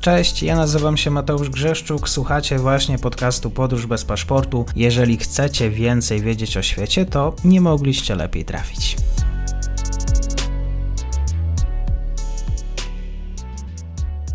Cześć, ja nazywam się Mateusz Grzeszczuk, słuchacie właśnie podcastu Podróż bez paszportu. Jeżeli chcecie więcej wiedzieć o świecie, to nie mogliście lepiej trafić.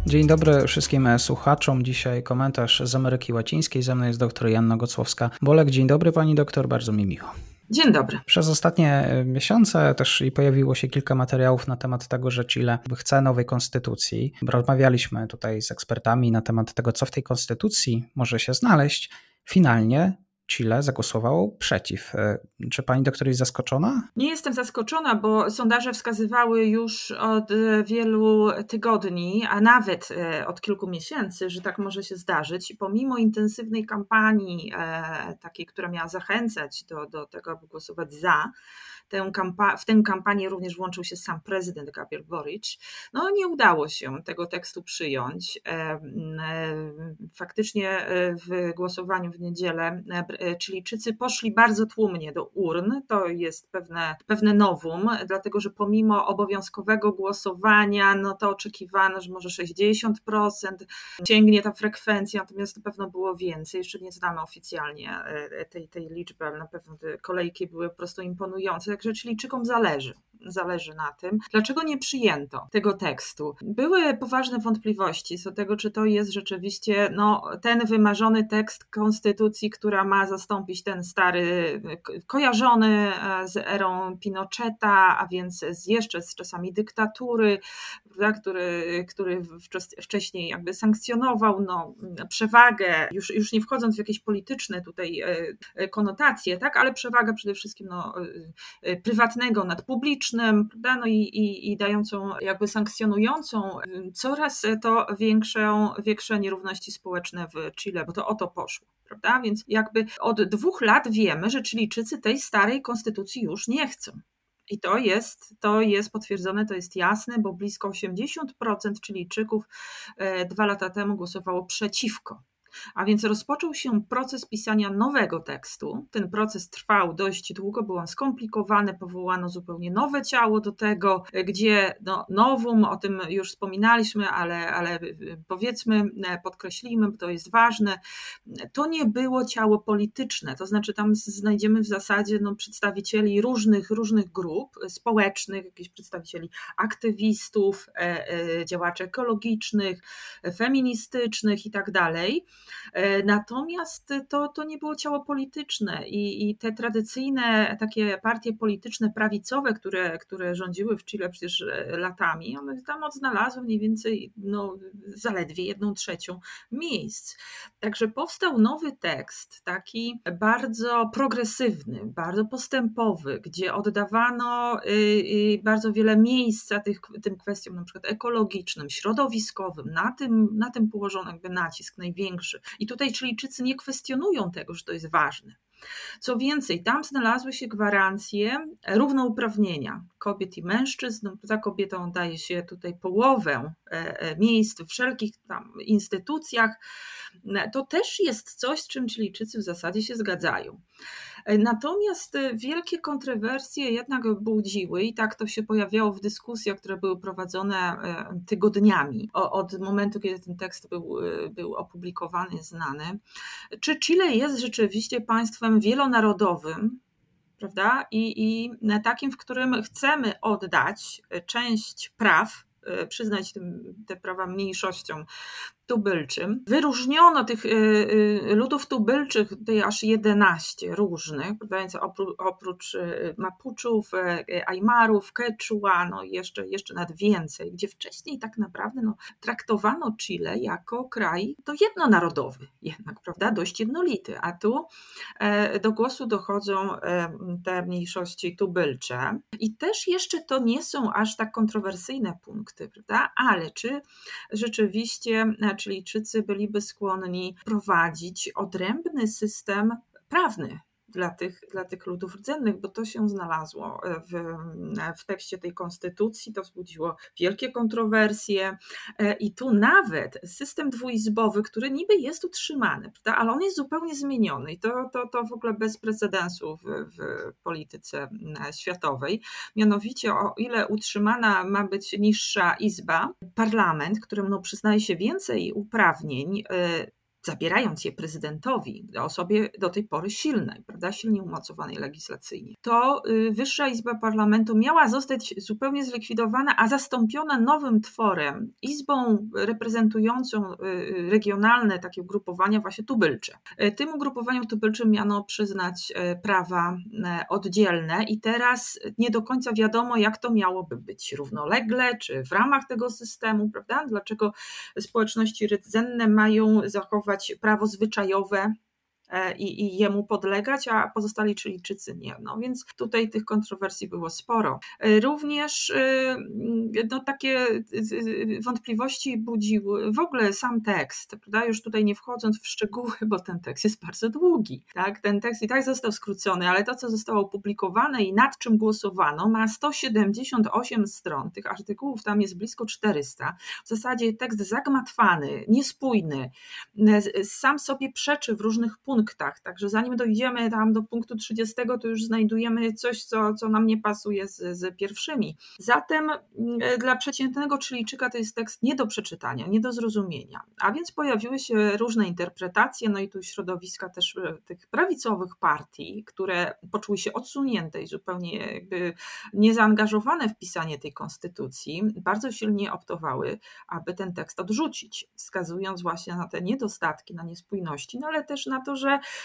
Dzień dobry wszystkim słuchaczom. Dzisiaj komentarz z Ameryki Łacińskiej. Ze mną jest dr Janna Gocłowska-Bolek. Dzień dobry pani doktor, bardzo mi miło. Dzień dobry. Przez ostatnie miesiące też pojawiło się kilka materiałów na temat tego, że Chile chce nowej konstytucji. Rozmawialiśmy tutaj z ekspertami na temat tego, co w tej konstytucji może się znaleźć. Finalnie Chile zagłosowało przeciw. E, czy pani doktor jest zaskoczona? Nie jestem zaskoczona, bo sondaże wskazywały już od e, wielu tygodni, a nawet e, od kilku miesięcy, że tak może się zdarzyć. I pomimo intensywnej kampanii, takiej, która miała zachęcać do, do tego, aby głosować za, tę kampa- w tę kampanię również włączył się sam prezydent Gabriel Boric. No nie udało się tego tekstu przyjąć. Faktycznie w głosowaniu w niedzielę E, Chilijczycy poszli bardzo tłumnie do urn. To jest pewne, pewne nowum, dlatego że pomimo obowiązkowego głosowania, no to oczekiwano, że może 60% sięgnie ta frekwencja, natomiast na pewno było więcej. Jeszcze nie znamy oficjalnie e, tej, tej liczby, ale na pewno te kolejki były po prostu imponujące. Także Chilijczykom zależy zależy na tym, dlaczego nie przyjęto tego tekstu. Były poważne wątpliwości co do tego, czy to jest rzeczywiście no, ten wymarzony tekst konstytucji, która ma zastąpić ten stary, kojarzony e, z erą Pinocheta, a więc z jeszcze z czasami dyktatury, który, który wcześniej jakby sankcjonował no, przewagę, już, już nie wchodząc w jakieś polityczne tutaj e, e, konotacje, tak, ale przewagę przede wszystkim no, prywatnego nad publicznym, prawda, no i, i, i dającą jakby sankcjonującą coraz to większą, większe nierówności społeczne w Chile, bo to o to poszło prawda? Więc jakby od dwóch lat wiemy, że Chilijczycy tej starej konstytucji już nie chcą. I to jest, to jest potwierdzone, to jest jasne, bo blisko 80% Chilijczyków e, dwa lata temu głosowało przeciwko a więc rozpoczął się proces pisania nowego tekstu. Ten proces trwał dość długo, był on skomplikowany, powołano zupełnie nowe ciało do tego, gdzie no, nowum, o tym już wspominaliśmy, ale, ale powiedzmy, podkreślimy, bo to jest ważne, to nie było ciało polityczne, to znaczy tam znajdziemy w zasadzie no, przedstawicieli różnych, różnych grup społecznych, jakichś przedstawicieli aktywistów, e, e, działaczy ekologicznych, feministycznych i tak dalej. E, natomiast to, to nie było ciało polityczne i, i te tradycyjne takie partie polityczne prawicowe, które, które rządziły w Chile przecież e, latami, one tam odnalazły mniej więcej no, zaledwie jedną trzecią miejsc. Także powstał nowy tekst, taki bardzo progresywny, bardzo postępowy, gdzie oddawano y, y, bardzo wiele miejsca tych, tym kwestiom na przykład ekologicznym, środowiskowym, na tym, na tym położono jakby nacisk największy i tutaj Chilijczycy nie kwestionują tego, że to jest ważne. Co więcej, tam znalazły się gwarancje równouprawnienia kobiet i mężczyzn. Za kobietą daje się tutaj połowę e, e, miejsc w wszelkich tam instytucjach. To też jest coś, z czym Chilijczycy w zasadzie się zgadzają. E, natomiast e, wielkie kontrowersje jednak budziły i tak to się pojawiało w dyskusjach, które były prowadzone e, tygodniami od momentu, kiedy ten tekst był, był opublikowany, znany. Czy Chile jest rzeczywiście państwem wielonarodowym, prawda? I, I takim, w którym chcemy oddać część praw przyznać te prawa mniejszościom tubylczym. Wyróżniono tych y, y, ludów tubylczych, tutaj aż 11 różnych, więc oprócz y, Mapuczów, Ajmarów, Quechua, no jeszcze, jeszcze nawet więcej, gdzie wcześniej tak naprawdę no, traktowano Chile jako kraj to jednonarodowy jednak, prawda, dość jednolity, a tu e, do głosu dochodzą e, te mniejszości tubylcze i też jeszcze to nie są aż tak kontrowersyjne punkty, prawda, ale czy rzeczywiście Chilijczycy byliby skłonni prowadzić odrębny system prawny dla tych, dla tych ludów rdzennych, bo to się znalazło w, w tekście tej konstytucji, to wzbudziło wielkie kontrowersje i tu nawet system dwuizbowy, który niby jest utrzymany, prawda, ale on jest zupełnie zmieniony i to, to, to w ogóle bez precedensu w, w polityce światowej. Mianowicie o ile utrzymana ma być niższa izba, parlament, któremu przyznaje się więcej uprawnień, y, zabierając je prezydentowi, osobie do tej pory silnej, prawda, silnie umocowanej legislacyjnie, to y, Wyższa Izba Parlamentu miała zostać zupełnie zlikwidowana, a zastąpiona nowym tworem, izbą reprezentującą y, regionalne takie ugrupowania właśnie tubylcze. Y, tym ugrupowaniom tubylczym miano przyznać prawa oddzielne i teraz nie do końca wiadomo, jak to miałoby być równolegle, czy w ramach tego systemu, prawda, dlaczego społeczności rdzenne mają zachować prawo zwyczajowe i, i jemu podlegać, a pozostali Chilijczycy nie. No więc tutaj tych kontrowersji było sporo. E, również e, no, takie wątpliwości budził w ogóle sam tekst, prawda? Już tutaj nie wchodząc w szczegóły, bo ten tekst jest bardzo długi. Tak? Ten tekst i tak został skrócony, ale to, co zostało opublikowane i nad czym głosowano, ma 178 stron. Tych artykułów tam jest blisko 400. W zasadzie tekst zagmatwany, niespójny, sam sobie przeczy w różnych punktach punktach. Także zanim dojdziemy tam do punktu 30, to już znajdujemy coś, co, co nam nie pasuje z, z pierwszymi. Zatem mm, dla przeciętnego Chilijczyka to jest tekst nie do przeczytania, nie do zrozumienia. A więc pojawiły się różne interpretacje, no i tu środowiska też e, tych prawicowych partii, które poczuły się odsunięte i zupełnie jakby niezaangażowane w pisanie tej konstytucji, bardzo silnie optowały, aby ten tekst odrzucić, wskazując właśnie na te niedostatki, na niespójności, no ale też na to, że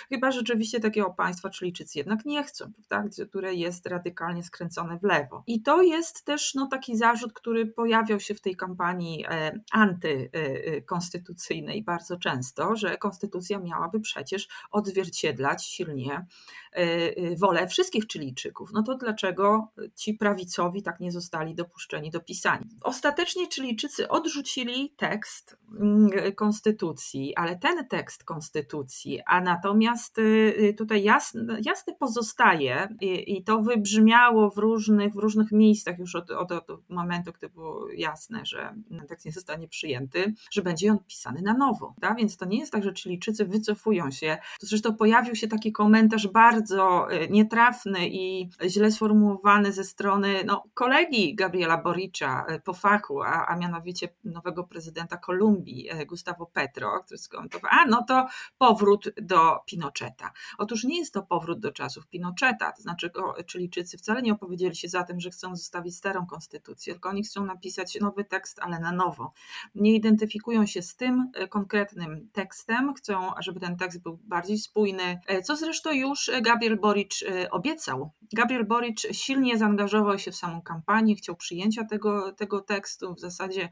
chyba rzeczywiście takiego państwa Chilijczycy jednak nie chcą, prawda? które jest radykalnie skręcone w lewo. I to jest też no, taki zarzut, który pojawiał się w tej kampanii e, antykonstytucyjnej bardzo często, że konstytucja miałaby przecież odzwierciedlać silnie e, wolę wszystkich Chilijczyków. No to dlaczego ci prawicowi tak nie zostali dopuszczeni do pisania? Ostatecznie Chilijczycy odrzucili tekst mm, konstytucji, ale ten tekst konstytucji, a Natomiast y, y, tutaj jasne, jasne pozostaje i, i, to wybrzmiało w różnych, w różnych miejscach już od, od, od momentu, gdy było jasne, że tekst nie zostanie przyjęty, że będzie on pisany na nowo. Tak? Więc to nie jest tak, że Chilijczycy wycofują się. To zresztą pojawił się taki komentarz bardzo y, nietrafny i źle sformułowany ze strony no, kolegi Gabriela Boricza po fachu, a, a mianowicie nowego prezydenta Kolumbii, Gustavo Petro, który skomentował, a no to powrót do Pinocheta. Otóż nie jest to powrót do czasów Pinocheta, to znaczy Chilijczycy wcale nie opowiedzieli się za tym, że chcą zostawić starą konstytucję, tylko oni chcą napisać nowy tekst, ale na nowo. Nie identyfikują się z tym e, konkretnym tekstem, chcą, żeby ten tekst był bardziej spójny, e, co zresztą już Gabriel Boric e, obiecał. Gabriel Boric silnie zaangażował się w samą kampanię, chciał przyjęcia tego, tego tekstu, w zasadzie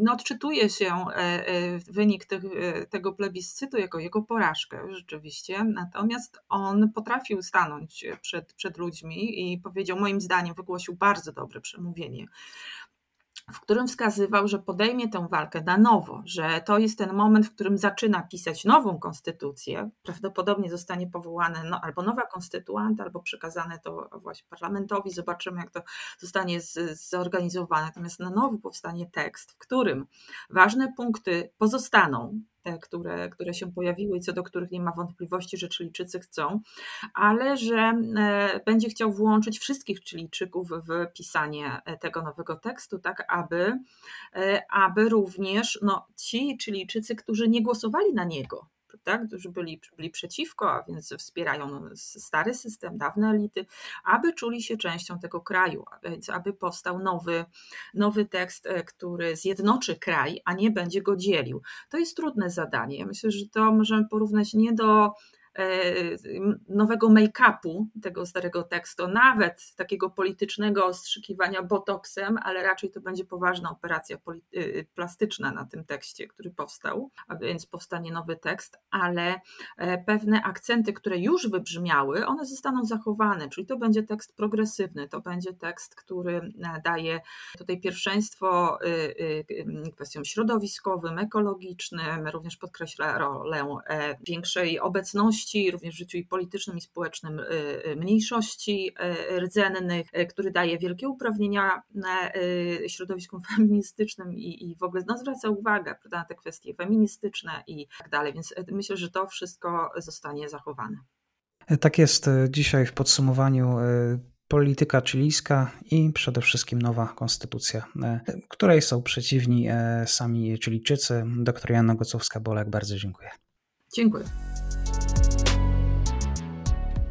no, odczytuje się wynik tego plebiscytu jako jego porażkę rzeczywiście. Natomiast on potrafił stanąć przed, przed ludźmi i powiedział, moim zdaniem, wygłosił bardzo dobre przemówienie w którym wskazywał, że podejmie tę walkę na nowo, że to jest ten moment, w którym zaczyna pisać nową konstytucję. Prawdopodobnie zostanie powołane no, albo nowa konstytuanta, albo przekazane to właśnie parlamentowi. Zobaczymy, jak to zostanie z, zorganizowane. Natomiast na nowo powstanie tekst, w którym ważne punkty pozostaną, te, które, które się pojawiły i co do których nie ma wątpliwości, że Chilijczycy chcą, ale że e, będzie chciał włączyć wszystkich Chilijczyków w pisanie e, tego nowego tekstu, tak aby, e, aby również no, ci Chilijczycy, którzy nie głosowali na niego, tak, którzy byli, byli przeciwko, a więc wspierają stary system, dawne elity, aby czuli się częścią tego kraju, więc aby powstał nowy, nowy tekst, e, który zjednoczy kraj, a nie będzie go dzielił. To jest trudne zadanie. Myślę, że to możemy porównać nie do nowego make-upu tego starego tekstu, nawet takiego politycznego ostrzykiwania botoksem, ale raczej to będzie poważna operacja y, plastyczna na tym tekście, który powstał, a więc powstanie nowy tekst, ale e, pewne akcenty, które już wybrzmiały, one zostaną zachowane, czyli to będzie tekst progresywny, to będzie tekst, który e, daje tutaj pierwszeństwo y, y, kwestiom środowiskowym, ekologicznym, również podkreśla rolę większej obecności również w życiu i politycznym i społecznym mniejszości rdzennych, który daje wielkie uprawnienia środowiskom feministycznym i, i w ogóle no, zwraca uwagę prawda, na te kwestie feministyczne i tak dalej, więc myślę, że to wszystko zostanie zachowane. Tak jest dzisiaj w podsumowaniu polityka chilijska i przede wszystkim nowa konstytucja, e, której są przeciwni e, sami Chilijczycy. Doktor Jana Gocowska-Bolek, bardzo dziękuję. Dziękuję.